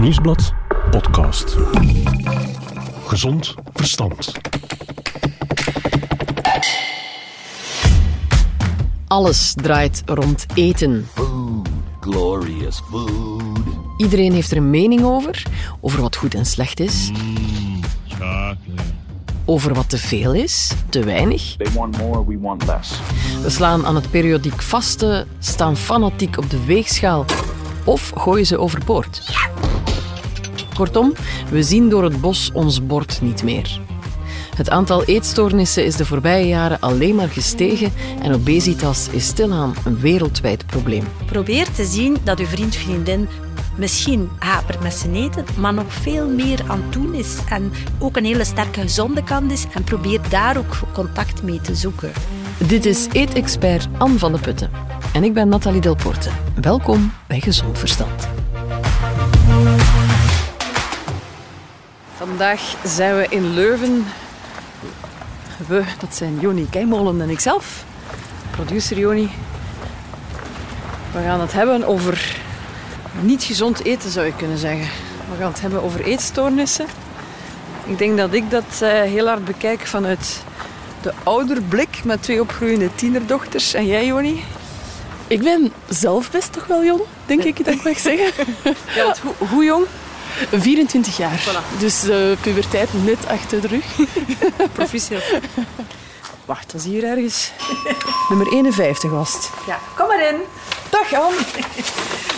Nieuwsblad podcast. Gezond verstand. Alles draait rond eten. Food, glorious food. Iedereen heeft er een mening over. Over wat goed en slecht is. Over wat te veel is, te weinig. They want more, we want less. We slaan aan het periodiek vasten, staan fanatiek op de weegschaal of gooien ze overboord. Kortom, we zien door het bos ons bord niet meer. Het aantal eetstoornissen is de voorbije jaren alleen maar gestegen en obesitas is stilaan een wereldwijd probleem. Probeer te zien dat uw vriend, vriendin misschien hapert met zijn eten, maar nog veel meer aan het doen is en ook een hele sterke gezonde kant is en probeer daar ook contact mee te zoeken. Dit is Eetexpert Anne van de Putten en ik ben Nathalie Delporte. Welkom bij Gezond Verstand. Vandaag zijn we in Leuven. We, dat zijn Joni Keimolen en ikzelf, producer Joni. We gaan het hebben over niet gezond eten, zou je kunnen zeggen. We gaan het hebben over eetstoornissen. Ik denk dat ik dat eh, heel hard bekijk vanuit de ouderblik met twee opgroeiende tienerdochters. En jij, Joni? Ik ben zelf best toch wel jong, denk ik dat ik mag zeggen. Ja, hoe, hoe jong? 24 jaar. Dus de puberteit net achter de rug. Proficiat. Wacht, dat is hier ergens. Nummer 51 was het. Ja, kom maar in. Dag Anne.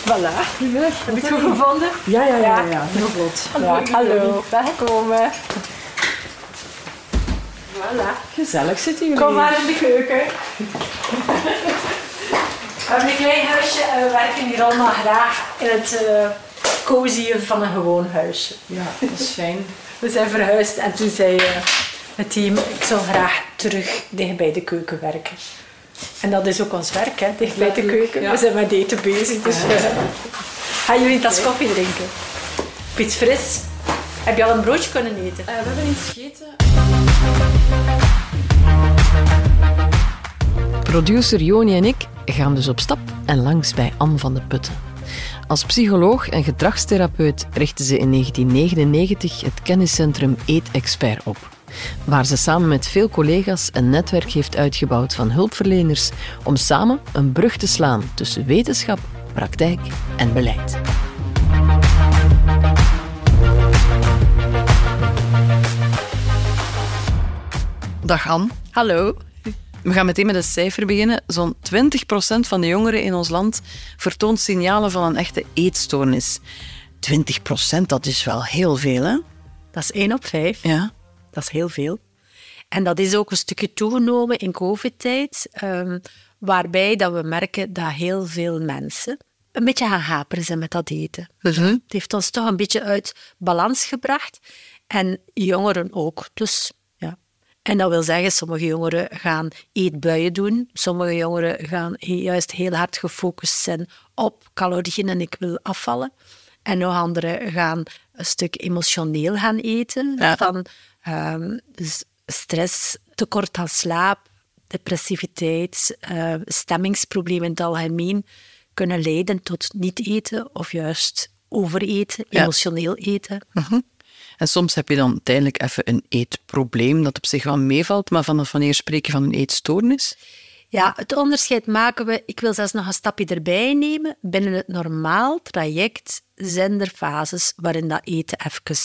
Voilà. Heb je het goed gevonden? Ja, ja, ja. ja. Heel vlot. Ja, hallo. Welkom. Voilà. Gezellig zitten jullie. Kom maar in de keuken. We hebben een klein huisje en we werken hier allemaal graag in het uh, cozy van een gewoon huisje. Ja, dat is fijn. We zijn verhuisd en toen zei uh, het team, ik zou graag terug dicht bij de keuken werken. En dat is ook ons werk, hè, dicht bij de keuken. Ja. We zijn met eten bezig, dus uh, gaan jullie een tas koffie drinken? Of iets fris? Heb je al een broodje kunnen eten? we hebben iets gegeten. Producer Joni en ik gaan dus op stap en langs bij Anne van de Putten. Als psycholoog en gedragstherapeut richtte ze in 1999 het kenniscentrum Eet-Expert op, waar ze samen met veel collega's een netwerk heeft uitgebouwd van hulpverleners om samen een brug te slaan tussen wetenschap, praktijk en beleid. Dag Anne. Hallo. We gaan meteen met een cijfer beginnen. Zo'n 20% van de jongeren in ons land vertoont signalen van een echte eetstoornis. 20%, dat is wel heel veel, hè? Dat is 1 op 5. Ja. Dat is heel veel. En dat is ook een stukje toegenomen in covid-tijd, um, waarbij dat we merken dat heel veel mensen een beetje gaan haperen zijn met dat eten. Het heeft ons toch een beetje uit balans gebracht. En jongeren ook. Dus. En dat wil zeggen, sommige jongeren gaan eetbuien doen. Sommige jongeren gaan juist heel hard gefocust zijn op calorieën en ik wil afvallen. En nog anderen gaan een stuk emotioneel gaan eten. Ja. Van um, dus stress, tekort aan slaap, depressiviteit, uh, stemmingsproblemen in het algemeen kunnen leiden tot niet eten of juist overeten, Ja. emotioneel eten. En soms heb je dan tijdelijk even een eetprobleem dat op zich wel meevalt, maar vanaf wanneer spreek je van een eetstoornis? Ja, het onderscheid maken we, ik wil zelfs nog een stapje erbij nemen. Binnen het normaal traject zijn er fases waarin dat eten even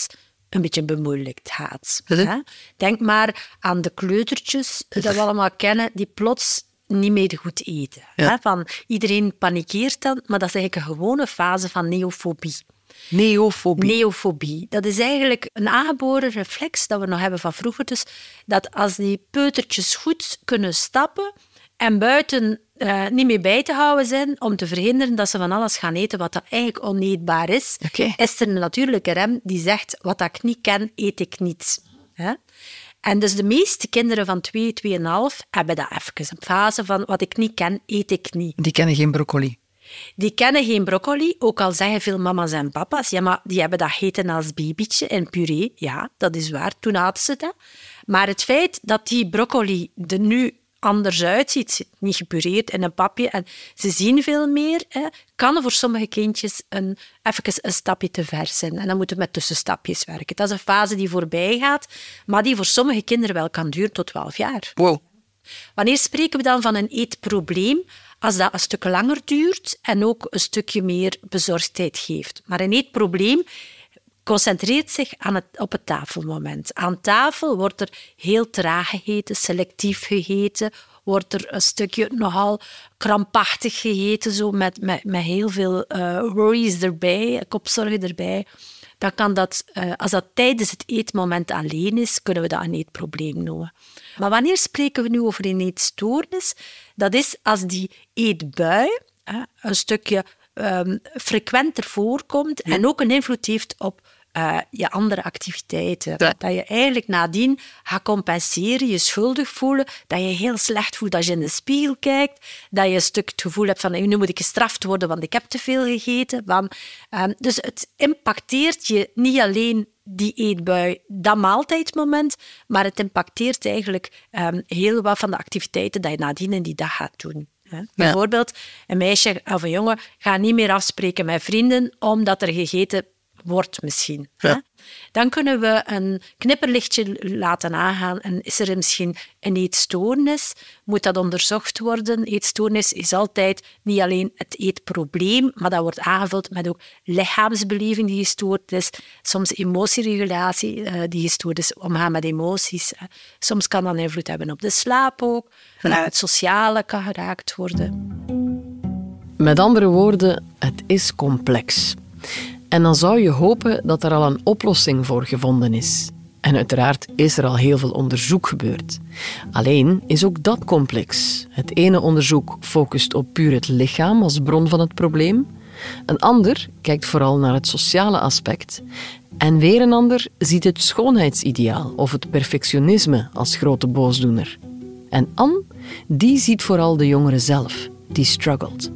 een beetje bemoeilijkt gaat. Hè. Denk maar aan de kleutertjes, dat we allemaal kennen, die plots niet meer goed eten. Ja. Hè? Van, iedereen panikeert dan, maar dat is eigenlijk een gewone fase van neofobie. Neofobie. Neofobie. Dat is eigenlijk een aangeboren reflex dat we nog hebben van vroeger. Dus dat als die peutertjes goed kunnen stappen en buiten eh, niet meer bij te houden zijn om te verhinderen dat ze van alles gaan eten wat dat eigenlijk oneetbaar is, is er een natuurlijke rem die zegt wat ik niet ken, eet ik niet. Hè? En dus de meeste kinderen van 2, 2,5 hebben dat even. Een fase van wat ik niet ken, eet ik niet. Die kennen geen broccoli. Die kennen geen broccoli, ook al zeggen veel mama's en papa's, ja, maar die hebben dat gegeten als babytje in puree. Ja, dat is waar, toen hadden ze dat. Maar het feit dat die broccoli er nu anders uitziet, zit niet gepureerd in een papje en ze zien veel meer, hè, kan voor sommige kindjes een, even een stapje te ver zijn. En dan moeten we met tussenstapjes werken. Dat is een fase die voorbij gaat, maar die voor sommige kinderen wel kan duren tot 12 jaar. Wow. Wanneer spreken we dan van een eetprobleem? Als dat een stuk langer duurt en ook een stukje meer bezorgdheid geeft. Maar een eetprobleem concentreert zich aan het, op het tafelmoment. Aan tafel wordt er heel traag gegeten, selectief gegeten, wordt er een stukje nogal krampachtig gegeten, zo met, met, met heel veel uh, worries erbij, kopzorgen erbij. Dan kan dat, uh, als dat tijdens het eetmoment alleen is, kunnen we dat een eetprobleem noemen. Maar wanneer spreken we nu over een eetstoornis? Dat is als die eetbui een stukje um, frequenter voorkomt en ook een invloed heeft op uh, je andere activiteiten. Ja. Dat je eigenlijk nadien gaat compenseren, je schuldig voelen, dat je heel slecht voelt als je in de spiegel kijkt, dat je een stuk het gevoel hebt van nu moet ik gestraft worden, want ik heb te veel gegeten. Van, um, dus het impacteert je niet alleen die eetbui, dat maaltijdmoment, maar het impacteert eigenlijk um, heel wat van de activiteiten dat je nadien in die dag gaat doen. Hè. Bijvoorbeeld, een meisje of een jongen gaat niet meer afspreken met vrienden omdat er gegeten wordt misschien. Ja. Dan kunnen we een knipperlichtje laten aangaan en is er misschien een eetstoornis? Moet dat onderzocht worden? Eetstoornis is altijd niet alleen het eetprobleem, maar dat wordt aangevuld met ook lichaamsbeleving die gestoord is, soms emotieregulatie uh, die gestoord is, omgaan met emoties. Soms kan dat invloed hebben op de slaap ook, het sociale kan geraakt worden. Met andere woorden, het is complex. En dan zou je hopen dat er al een oplossing voor gevonden is. En uiteraard is er al heel veel onderzoek gebeurd. Alleen is ook dat complex. Het ene onderzoek focust op puur het lichaam als bron van het probleem. Een ander kijkt vooral naar het sociale aspect. En weer een ander ziet het schoonheidsideaal of het perfectionisme als grote boosdoener. En Anne, die ziet vooral de jongere zelf, die struggelt.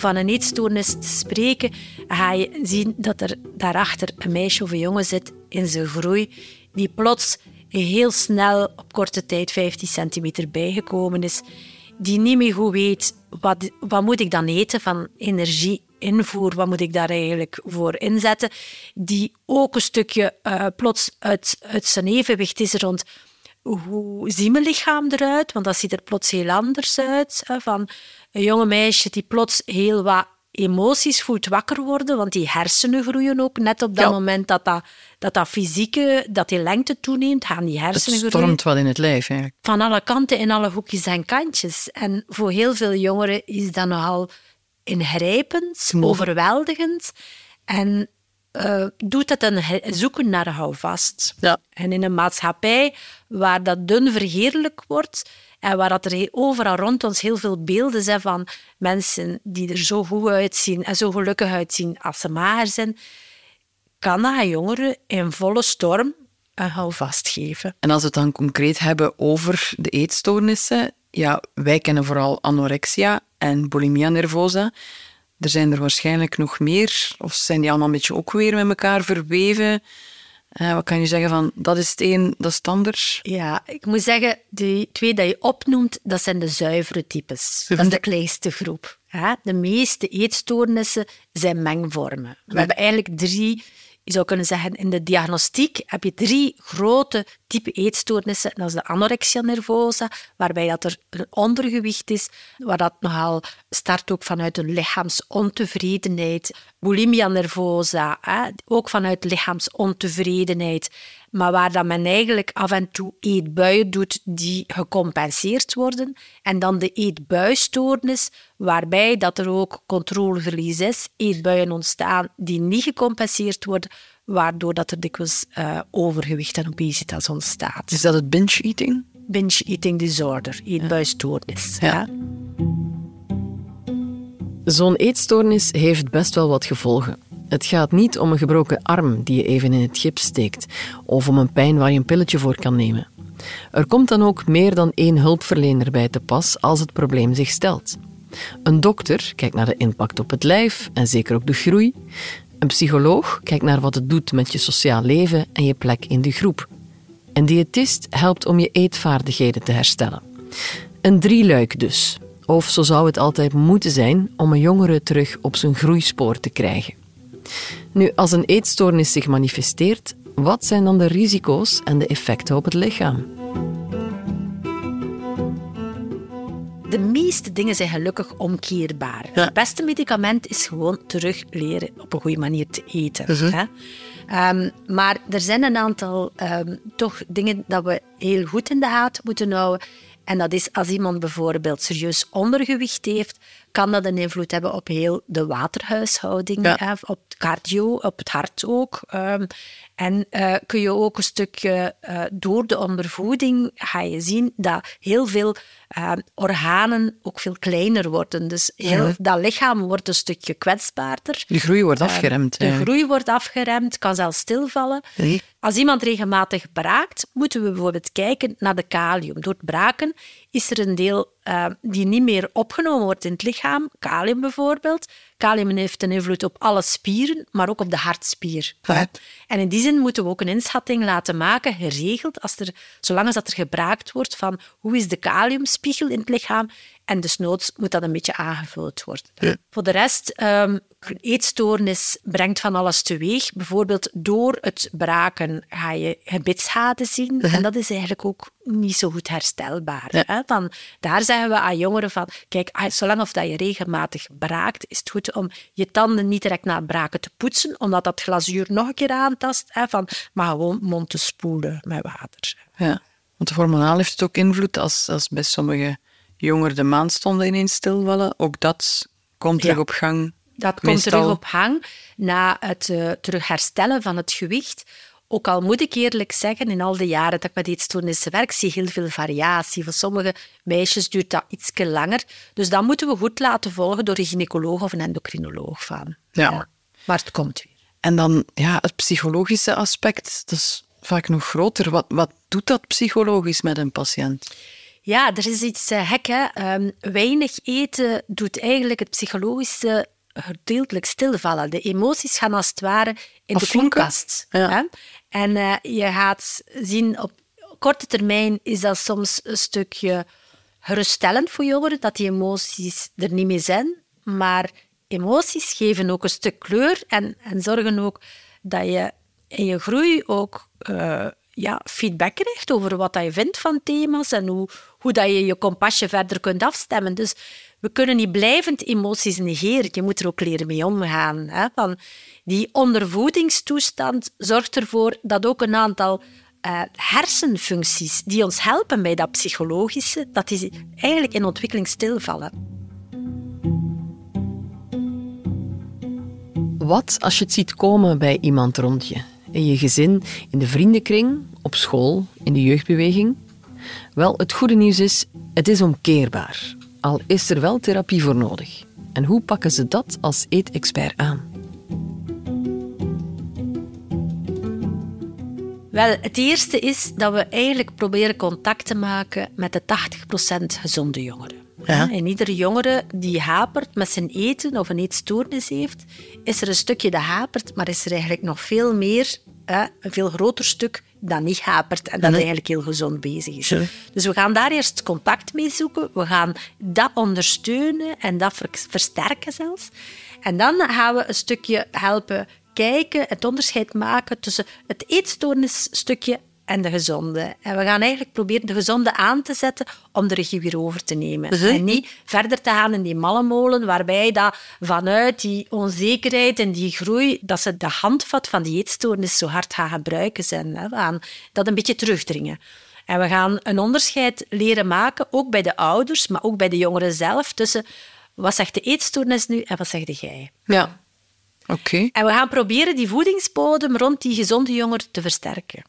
Van een eetstoornis te spreken, ga je zien dat er daarachter een meisje of een jongen zit in zijn groei, die plots heel snel op korte tijd 15 centimeter bijgekomen is, die niet meer goed weet wat, wat moet ik dan eten van energie invoer, wat moet ik daar eigenlijk voor inzetten, die ook een stukje uh, plots uit, zijn evenwicht is rond hoe ziet mijn lichaam eruit? Want dat ziet er plots heel anders uit. Van een jonge meisje die plots heel wat emoties voelt wakker worden, want die hersenen groeien ook. Net op dat Ja. moment dat dat, dat dat fysieke, dat die lengte toeneemt, gaan die Het hersenen groeien stormt wat in het lijf eigenlijk. van alle kanten in alle hoekjes en kantjes. En voor heel veel jongeren is dat nogal ingrijpend, overweldigend. En eh, doet het een zoeken naar houvast. Ja. En in een maatschappij waar dat dun verheerlijk wordt en waar dat er overal rond ons heel veel beelden zijn van mensen die er zo goed uitzien en zo gelukkig uitzien als ze mager zijn, kan dat jongeren in volle storm een houvast geven. En als we het dan concreet hebben over de eetstoornissen, ja, wij kennen vooral anorexia en bulimia nervosa. Er zijn er waarschijnlijk nog meer, of zijn die allemaal een beetje ook weer met elkaar verweven? Eh, wat kan je zeggen van, dat is het een, dat is het ander? Ja, ik moet zeggen, die twee die je opnoemt, dat zijn de zuivere types. Dat is de kleinste groep. Ja, de meeste eetstoornissen zijn mengvormen. We hebben eigenlijk drie, je zou kunnen zeggen, in de diagnostiek heb je drie grote type eetstoornissen. Dat is de anorexia nervosa, waarbij dat er een ondergewicht is, waar dat nogal start ook vanuit een lichaamsontevredenheid. Bulimia nervosa, hè, ook vanuit lichaamsontevredenheid. Maar waar dat men eigenlijk af en toe eetbuien doet die gecompenseerd worden. En dan de eetbuistoornis, waarbij dat er ook controleverlies is, eetbuien ontstaan die niet gecompenseerd worden, waardoor dat er dikwijls eh, overgewicht en obesitas ontstaat. Is dat het binge eating? Binge eating disorder, eetbuistoornis. Ja. Ja. Zo'n eetstoornis heeft best wel wat gevolgen. Het gaat niet om een gebroken arm die je even in het gips steekt, of om een pijn waar je een pilletje voor kan nemen. Er komt dan ook meer dan één hulpverlener bij te pas als het probleem zich stelt. Een dokter kijkt naar de impact op het lijf en zeker ook de groei. Een psycholoog kijkt naar wat het doet met je sociaal leven en je plek in de groep. Een diëtist helpt om je eetvaardigheden te herstellen. Een drieluik dus. Of zo zou het altijd moeten zijn om een jongere terug op zijn groeispoor te krijgen. Nu, als een eetstoornis zich manifesteert, wat zijn dan de risico's en de effecten op het lichaam? De meeste dingen zijn gelukkig omkeerbaar. Het beste medicament is gewoon terug leren op een goede manier te eten. hè. Ehm, maar er zijn een aantal ehm, toch dingen dat we heel goed in de gaten moeten houden. En dat is als iemand bijvoorbeeld serieus ondergewicht heeft, kan dat een invloed hebben op heel de waterhuishouding, Ja. hè, op het cardio, op het hart ook. Ehm, en eh, kun je ook een stukje eh, door de ondervoeding ga je zien dat heel veel eh, organen ook veel kleiner worden. Dus heel, dat lichaam wordt een stukje kwetsbaarder. De groei wordt afgeremd. De groei wordt afgeremd, kan zelfs stilvallen. Nee. Als iemand regelmatig braakt, moeten we bijvoorbeeld kijken naar de kalium. Door het braken is er een deel eh, die niet meer opgenomen wordt in het lichaam, kalium bijvoorbeeld. Kalium heeft een invloed op alle spieren, maar ook op de hartspier. En in die zin moeten we ook een inschatting laten maken, geregeld, als er, zolang als dat er gebraakt wordt van hoe is de kaliumspiegel in het lichaam en desnoods moet dat een beetje aangevuld worden. Voor de rest, ehm, eetstoornis brengt van alles teweeg. Bijvoorbeeld door het braken ga je gebitsschade zien. En dat is eigenlijk ook niet zo goed herstelbaar. Hè? Dan, daar zeggen we aan jongeren van, kijk, ah, zolang of dat je regelmatig braakt, is het goed om je tanden niet direct na het braken te poetsen, omdat dat glazuur nog een keer aantast, hè, van, maar gewoon mond te spoelen met water. Ja. Want hormonaal heeft het ook invloed als, als bij sommige jongeren de maandstonden ineens stilvallen. Ook dat komt terug Ja. op gang. Dat komt terug op hang na het eh, terug herstellen van het gewicht. Ook al moet ik eerlijk zeggen, in al die jaren dat ik met eetstoornissen werk, zie ik heel veel variatie. Voor sommige meisjes duurt dat iets langer. Dus dat moeten we goed laten volgen door een gynaecoloog of een endocrinoloog van. Ja. Maar het komt weer. En dan ja, het psychologische aspect, dat is vaak nog groter. Wat, wat doet dat psychologisch met een patiënt? Ja, er is iets uh, gek. Hè? Um, weinig eten doet eigenlijk het psychologische gedeeltelijk stilvallen. De emoties gaan als het ware in de koelkast. Ja. En uh, je gaat zien, op korte termijn is dat soms een stukje geruststellend voor jongeren, dat die emoties er niet meer zijn. Maar emoties geven ook een stuk kleur en, en zorgen ook dat je in je groei ook uh, ja, feedback krijgt over wat dat je vindt van thema's en hoe, hoe dat je je kompasje verder kunt afstemmen. Dus we kunnen niet blijvend emoties negeren. Je moet er ook leren mee omgaan. Hè? Van die ondervoedingstoestand zorgt ervoor dat ook een aantal uh, hersenfuncties die ons helpen bij dat psychologische, dat die eigenlijk in ontwikkeling stilvallen. Wat als je het ziet komen bij iemand rond je? In je gezin, in de vriendenkring, op school, in de jeugdbeweging? Wel, het goede nieuws is, het is omkeerbaar. Al is er wel therapie voor nodig. En hoe pakken ze dat als eetexpert aan? Wel, het eerste is dat we eigenlijk proberen contact te maken met de 80% gezonde jongeren. Ja. En iedere jongere die hapert met zijn eten of een eetstoornis heeft, is er een stukje dat hapert, maar is er eigenlijk nog veel meer, hè, een veel groter stuk dat niet hapert en dat eigenlijk heel gezond bezig is. Dus we gaan daar eerst contact mee zoeken. We gaan dat ondersteunen en dat versterken zelfs. En dan gaan we een stukje helpen kijken, het onderscheid maken tussen het eetstoornisstukje en de gezonde. En we gaan eigenlijk proberen de gezonde aan te zetten om de regie weer over te nemen. Mhm. En niet verder te gaan in die mallenmolen, waarbij dat vanuit die onzekerheid en die groei, dat ze de handvat van die eetstoornis zo hard gaan gebruiken zijn. Hè. We gaan dat een beetje terugdringen. En we gaan een onderscheid leren maken, ook bij de ouders, maar ook bij de jongeren zelf, tussen wat zegt de eetstoornis nu en wat zegt jij. Ja. Oké. En we gaan proberen die voedingsbodem rond die gezonde jongeren te versterken.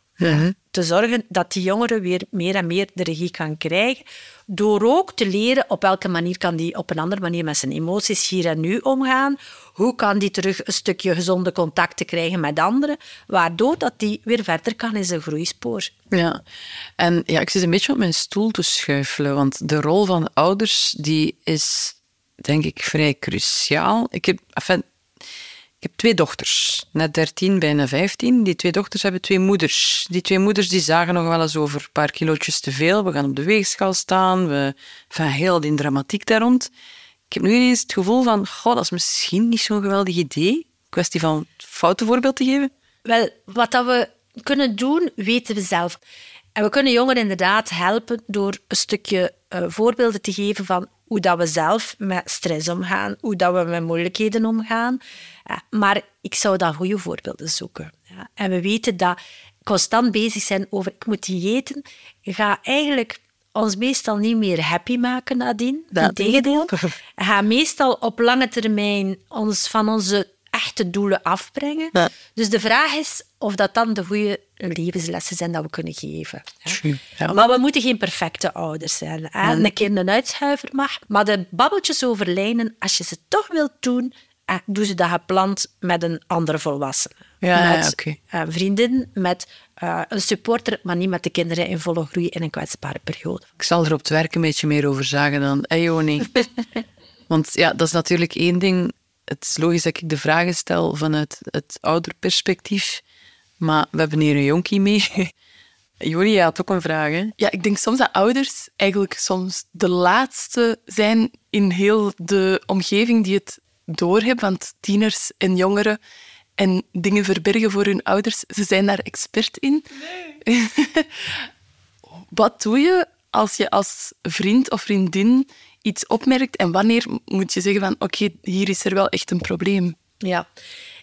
Te zorgen dat die jongere weer meer en meer de regie kan krijgen. Door ook te leren op welke manier kan die op een andere manier met zijn emoties hier en nu omgaan. Hoe kan die terug een stukje gezonde contacten krijgen met anderen. Waardoor dat die weer verder kan in zijn groeispoor. Ja, en ja, ik zit een beetje op mijn stoel te schuifelen, want de rol van ouders die is, denk ik, vrij cruciaal. Ik heb, enfin, Ik heb twee dochters, net 13, bijna 15. Die twee dochters hebben twee moeders. Die twee moeders die zagen nog wel eens over een paar kilootjes te veel. We gaan op de weegschaal staan. We, van heel die dramatiek daar rond. Ik heb nu ineens het gevoel van, goh, dat is misschien niet zo'n geweldig idee. Kwestie van foute voorbeeld te geven. Wel, wat dat we kunnen doen, weten we zelf. En we kunnen jongeren inderdaad helpen door een stukje uh, voorbeelden te geven van hoe dat we zelf met stress omgaan, hoe dat we met moeilijkheden omgaan. Ja, maar ik zou dan goede voorbeelden zoeken. Ja. En we weten dat constant bezig zijn over ik moet eten, ga eigenlijk ons meestal niet meer happy maken nadien. Integendeel. Ga meestal op lange termijn ons van onze echte doelen afbrengen. Dus de vraag is of dat dan de goede levenslessen zijn dat we kunnen geven. Ja. Maar we moeten geen perfecte ouders zijn. Hè? Een keer een uitschuiver mag, maar de babbeltjes over lijnen, als je ze toch wilt doen, doe ze dat gepland met een andere volwassene. Ja, met okay. een vriendin, met uh, een supporter, maar niet met de kinderen in volle groei in een kwetsbare periode. Ik zal er op het werk een beetje meer over zagen dan, hey Joni. Want ja, dat is natuurlijk één ding het is logisch dat ik de vragen stel vanuit het ouderperspectief. Maar we hebben hier een jonkie mee. Je had ook een vraag, hè? Ja, ik denk soms dat ouders eigenlijk soms de laatste zijn in heel de omgeving die het doorhebben. Want tieners en jongeren en dingen verbergen voor hun ouders, ze zijn daar expert in. Nee. Wat doe je als je als vriend of vriendin iets opmerkt en wanneer moet je zeggen van oké, hier is er wel echt een probleem? Ja,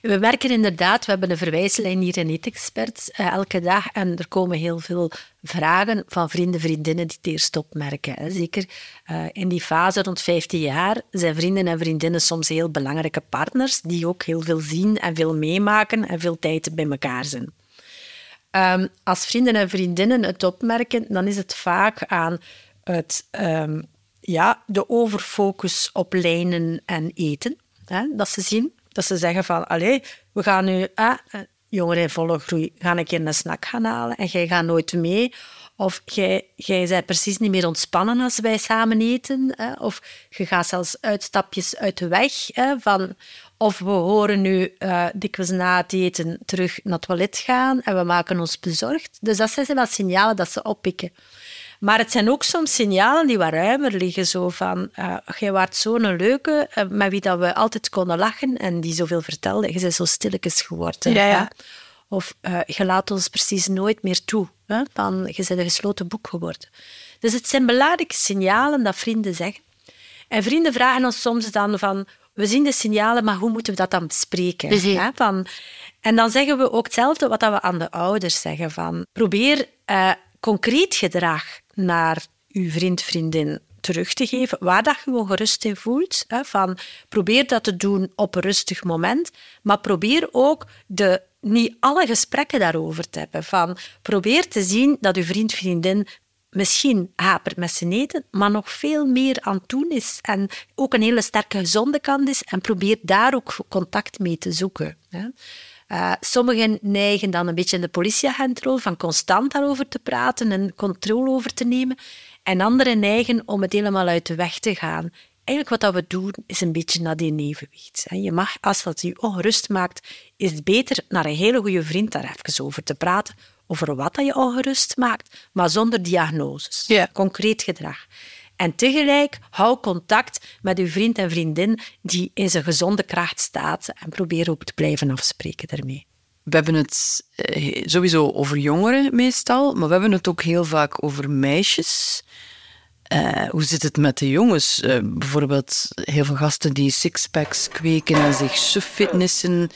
we merken inderdaad, we hebben een verwijslijn hier in Eetexperts uh, elke dag en er komen heel veel vragen van vrienden, vriendinnen die het eerst opmerken. Hè. Zeker uh, in die fase rond 15 jaar zijn vrienden en vriendinnen soms heel belangrijke partners die ook heel veel zien en veel meemaken en veel tijd bij elkaar zijn. Um, als vrienden en vriendinnen het opmerken, dan is het vaak aan het um, ja, de overfocus op lijnen en eten. Hè, dat ze zien. Dat ze zeggen van, allee, we gaan nu, ah, jongeren in volle groei, gaan een keer een snack gaan halen en jij gaat nooit mee. Of jij, jij bent precies niet meer ontspannen als wij samen eten. Hè? Of je gaat zelfs uitstapjes uit de weg. Hè? Van, of we horen nu uh, dikwijls na het eten terug naar het toilet gaan en we maken ons bezorgd. Dus dat zijn wel signalen dat ze oppikken. Maar het zijn ook soms signalen die wat ruimer liggen. Zo van, uh, jij waart zo'n leuke, uh, met wie dat we altijd konden lachen en die zoveel vertelde. Je bent zo stilletjes geworden. Ja, ja. Of uh, je laat ons precies nooit meer toe. Hè? Van, je bent een gesloten boek geworden. Dus het zijn belangrijke signalen dat vrienden zeggen. En vrienden vragen ons soms dan van... We zien de signalen, maar hoe moeten we dat dan bespreken? Dus hè? Van, en dan zeggen we ook hetzelfde wat we aan de ouders zeggen. Van, probeer concreet gedrag naar uw vriend, vriendin terug te geven, waar dat je gerust in voelt. Hè, van, probeer dat te doen op een rustig moment, maar probeer ook de, niet alle gesprekken daarover te hebben. Van, probeer te zien dat uw vriend, vriendin misschien hapert met zijn eten, maar nog veel meer aan het doen is en ook een hele sterke gezonde kant is en probeer daar ook contact mee te zoeken. Hè. Uh, sommigen neigen dan een beetje in de politieagentrol van constant daarover te praten en controle over te nemen. En anderen neigen om het helemaal uit de weg te gaan. Eigenlijk wat dat we doen, is een beetje naar die evenwicht. Je mag, als dat je ongerust maakt, is het beter naar een hele goede vriend daar even over te praten, over wat dat je ongerust maakt, maar zonder diagnoses. Ja. Concreet gedrag. En tegelijk hou contact met uw vriend en vriendin die in zijn gezonde kracht staat en probeer ook te blijven afspreken daarmee. We hebben het eh, sowieso over jongeren meestal, maar we hebben het ook heel vaak over meisjes. Uh, hoe zit het met de jongens? Uh, bijvoorbeeld heel veel gasten die sixpacks kweken en zich suf fitnessen.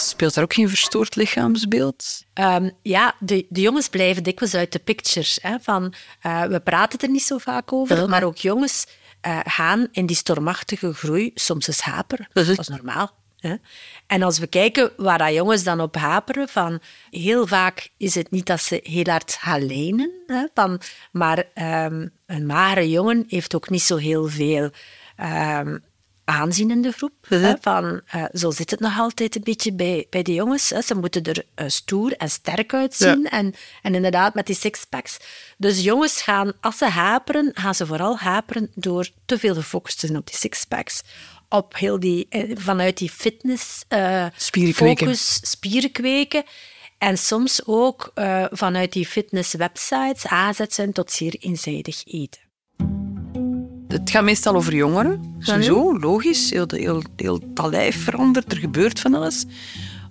Speelt daar ook geen verstoord lichaamsbeeld? Um, ja, de, de, jongens blijven dikwijls uit de picture. Hè, van, uh, we praten er niet zo vaak over, ja. maar ook jongens uh, gaan in die stormachtige groei soms eens haperen. Dat is normaal. Hè? En als we kijken waar dat jongens dan op haperen, van heel vaak is het niet dat ze heel hard gaan lenen, hè, van, maar um, een magere jongen heeft ook niet zo heel veel um, aanzienende groep. hè, van, eh, zo zit het nog altijd een beetje bij, bij de jongens. Hè. Ze moeten er eh, stoer en sterk uitzien. En, en inderdaad met die sixpacks. Dus jongens gaan, als ze haperen, gaan ze vooral haperen door te veel gefocust te zijn op die sixpacks. Op heel die, eh, vanuit die fitness, Spieren kweken. focus, spieren kweken. En soms ook vanuit die fitness websites aanzetten tot zeer eenzijdig eten. Het gaat meestal over jongeren. Sowieso, logisch. Heel, heel, heel dat lijf verandert, er gebeurt van alles.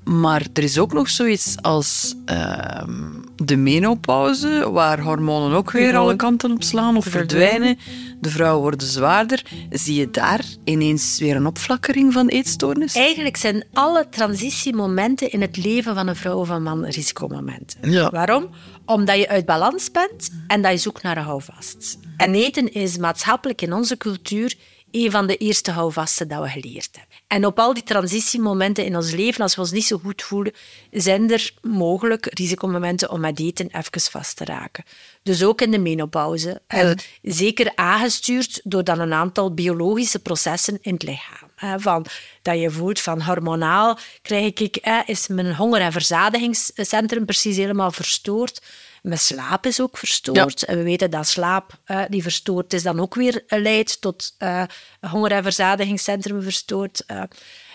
Maar er is ook nog zoiets als ehm, de menopauze, waar hormonen ook weer alle kanten op slaan of verdwijnen. De vrouwen worden zwaarder. Zie je daar ineens weer een opflakkering van eetstoornis? Eigenlijk zijn alle transitiemomenten in het leven van een vrouw of een man risicomomenten. Ja. Waarom? Omdat je uit balans bent en dat je zoekt naar een houvast. En eten is maatschappelijk in onze cultuur een van de eerste houvasten dat we geleerd hebben. En op al die transitiemomenten in ons leven, als we ons niet zo goed voelen, zijn er mogelijk risicomomenten om met eten even vast te raken. Dus ook in de menopauze. En zeker aangestuurd door dan een aantal biologische processen in het lichaam. Van, dat je voelt van hormonaal krijg ik, is mijn honger- en verzadigingscentrum precies helemaal verstoord. Mijn slaap is ook verstoord. En we weten dat slaap eh, die verstoord is dan ook weer leidt tot eh, honger- en verzadigingscentrum verstoord. Eh,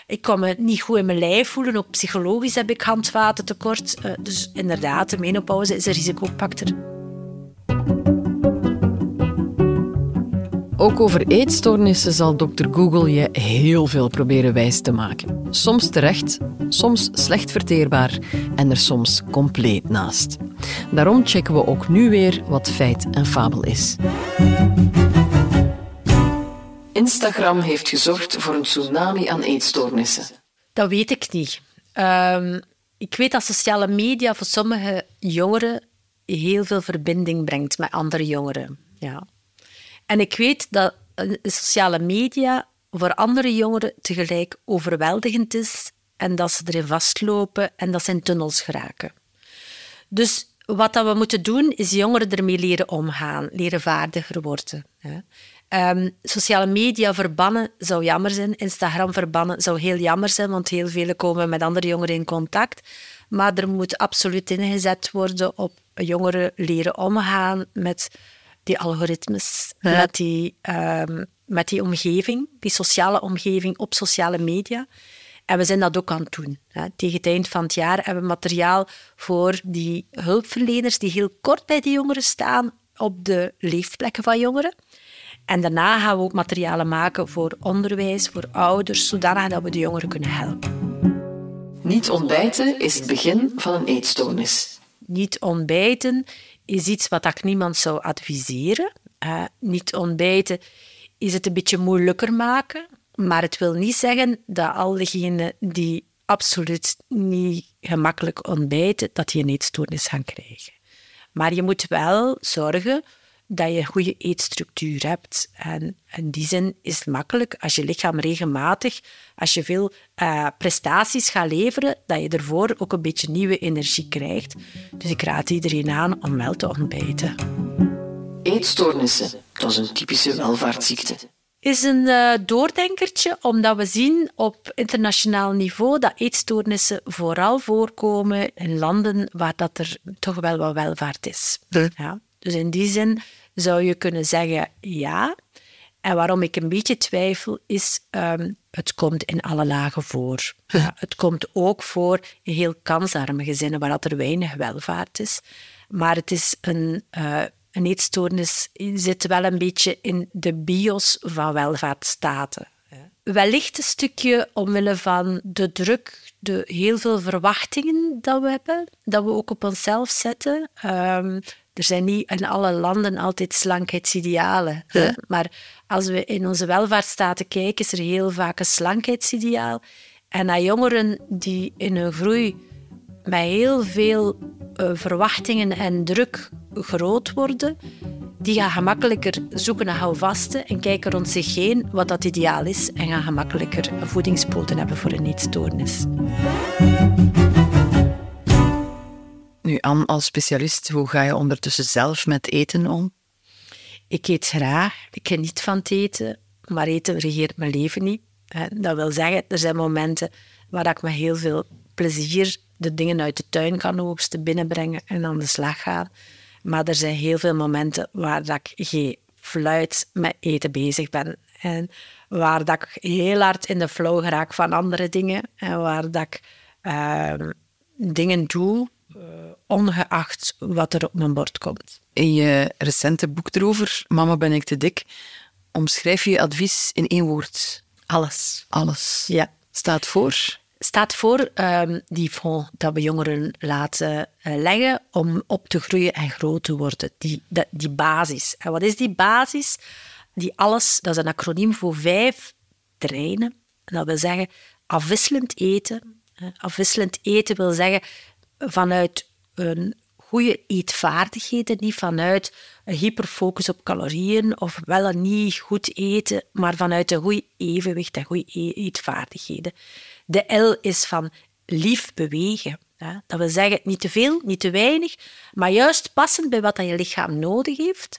ik kan me niet goed in mijn lijf voelen. Ook psychologisch heb ik handvatentekort. Eh, dus inderdaad, de menopauze is een risicofactor. Ook over eetstoornissen zal dokter Google je heel veel proberen wijs te maken. Soms terecht, soms slecht verteerbaar en er soms compleet naast. Daarom checken we ook nu weer wat feit en fabel is. Instagram heeft gezorgd voor een tsunami aan eetstoornissen. Dat weet ik niet. Ehm, ik weet dat sociale media voor sommige jongeren heel veel verbinding brengt met andere jongeren. Ja. En ik weet dat sociale media voor andere jongeren tegelijk overweldigend is en dat ze erin vastlopen en dat ze in tunnels geraken. Dus wat dat we moeten doen, is jongeren ermee leren omgaan, leren vaardiger worden. Ehm, sociale media verbannen zou jammer zijn. Instagram verbannen zou heel jammer zijn, want heel velen komen met andere jongeren in contact. Maar er moet absoluut ingezet worden op jongeren leren omgaan met die algoritmes, met, die, ehm, met die omgeving, die sociale omgeving op sociale media. En we zijn dat ook aan het doen. Hè. Tegen het eind van het jaar hebben we materiaal voor die hulpverleners die heel kort bij die jongeren staan op de leefplekken van jongeren. En daarna gaan we ook materialen maken voor onderwijs, voor ouders, zodanig dat we de jongeren kunnen helpen. Niet ontbijten is het begin van een eetstoornis. Niet ontbijten is iets wat ik niemand zou adviseren. Eh, niet ontbijten is het een beetje moeilijker maken. Maar het wil niet zeggen dat al diegenen die absoluut niet gemakkelijk ontbijten, dat die een eetstoornis gaan krijgen. Maar je moet wel zorgen dat je een goede eetstructuur hebt. En in die zin is het makkelijk als je lichaam regelmatig, als je veel eh, prestaties gaat leveren, dat je ervoor ook een beetje nieuwe energie krijgt. Dus ik raad iedereen aan om wel te ontbijten. Eetstoornissen, dat is een typische welvaartsziekte. is een eh, doordenkertje, omdat we zien op internationaal niveau dat eetstoornissen vooral voorkomen in landen waar dat er toch wel wat welvaart is. Ja. Dus in die zin zou je kunnen zeggen ja. En waarom ik een beetje twijfel is, ehm, het komt in alle lagen voor. Ja, het komt ook voor in heel kansarme gezinnen waar er weinig welvaart is. Maar het is een, eh, een eetstoornis zit wel een beetje in de bios van welvaartsstaten. Wellicht een stukje omwille van de druk, de heel veel verwachtingen dat we hebben, dat we ook op onszelf zetten. Ehm, er zijn niet in alle landen altijd slankheidsidealen. Maar als we in onze welvaartsstaten kijken, is er heel vaak een slankheidsideaal. En naar jongeren die in hun groei met heel veel eh, verwachtingen en druk groot worden, die gaan gemakkelijker zoeken naar houvasten en kijken rond zich heen wat dat ideaal is en gaan gemakkelijker voedingspoten hebben voor een eetstoornis. Als specialist, hoe ga je ondertussen zelf met eten om? Ik eet graag, ik geniet van het eten, maar eten regeert mijn leven niet. Dat wil zeggen, er zijn momenten waar ik met heel veel plezier de dingen uit de tuin kan oogsten, binnenbrengen en aan de slag gaan. Maar er zijn heel veel momenten waar dat ik geen fluit met eten bezig ben. En waar dat ik heel hard in de flow geraak van andere dingen. En waar dat ik ehm, dingen doe, ongeacht wat er op mijn bord komt. In je recente boek erover, Mama ben ik te dik, omschrijf je je advies in één woord. Alles. Alles. Ja. Staat voor? Staat voor um, die fonds dat we jongeren laten uh, leggen om op te groeien en groot te worden. Die, die, die basis. En wat is die basis? Die alles, dat is een acroniem voor vijf terreinen. En dat wil zeggen afwisselend eten. Afwisselend eten wil zeggen vanuit een goede eetvaardigheden, niet vanuit een hyperfocus op calorieën of wel en niet goed eten, maar vanuit een goed evenwicht en goede e-, eetvaardigheden. De L is van lief bewegen. Dat wil zeggen, niet te veel, niet te weinig, maar juist passend bij wat je lichaam nodig heeft.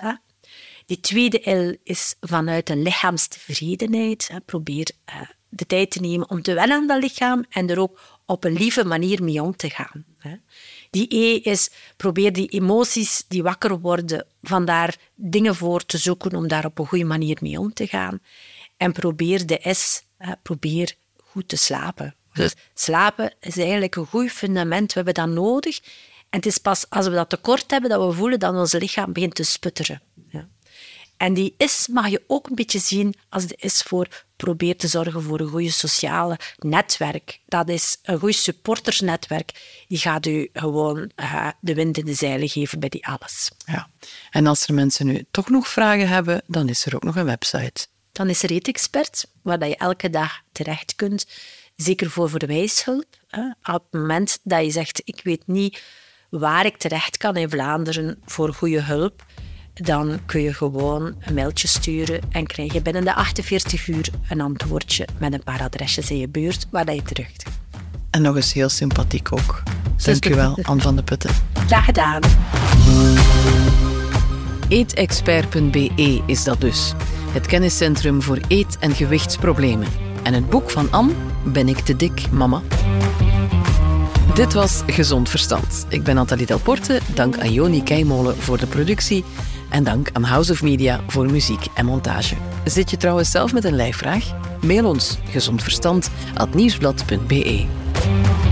Die tweede L is vanuit een lichaamstevredenheid. Probeer eh, de tijd te nemen om te wennen aan dat lichaam en er ook op een lieve manier mee om te gaan. Die E is probeer die emoties die wakker worden, van daar dingen voor te zoeken om daar op een goede manier mee om te gaan. En probeer de S, probeer goed te slapen. Dus slapen is eigenlijk een goed fundament. We hebben dat nodig. En het is pas als we dat tekort hebben dat we voelen dat ons lichaam begint te sputteren. Ja. En die is mag je ook een beetje zien als de is voor probeer te zorgen voor een goede sociale netwerk. Dat is een goed supportersnetwerk. Die gaat u gewoon uh, de wind in de zeilen geven bij die alles. Ja. En als er mensen nu toch nog vragen hebben, dan is er ook nog een website. Dan is er Eetexpert, waar je elke dag terecht kunt. Zeker voor verwijshulp. Hè. Op het moment dat je zegt, ik weet niet waar ik terecht kan in Vlaanderen voor goede hulp, dan kun je gewoon een mailtje sturen en krijg je binnen de 48 uur een antwoordje met een paar adresjes in je buurt waar dat je terug En nog eens heel sympathiek ook. Dank u wel, Anne van de Putten. Graag gedaan. Eetexpert.be is dat dus. Het kenniscentrum voor eet- en gewichtsproblemen. En het boek van Anne, Ben ik te dik, mama? Dit was Gezond Verstand. Ik ben Nathalie Delporte. Dank aan Joni Keimolen voor de productie. En dank aan House of Media voor muziek en montage. Zit je trouwens zelf met een lijfvraag? Mail ons gezondverstand.nieuwsblad.be.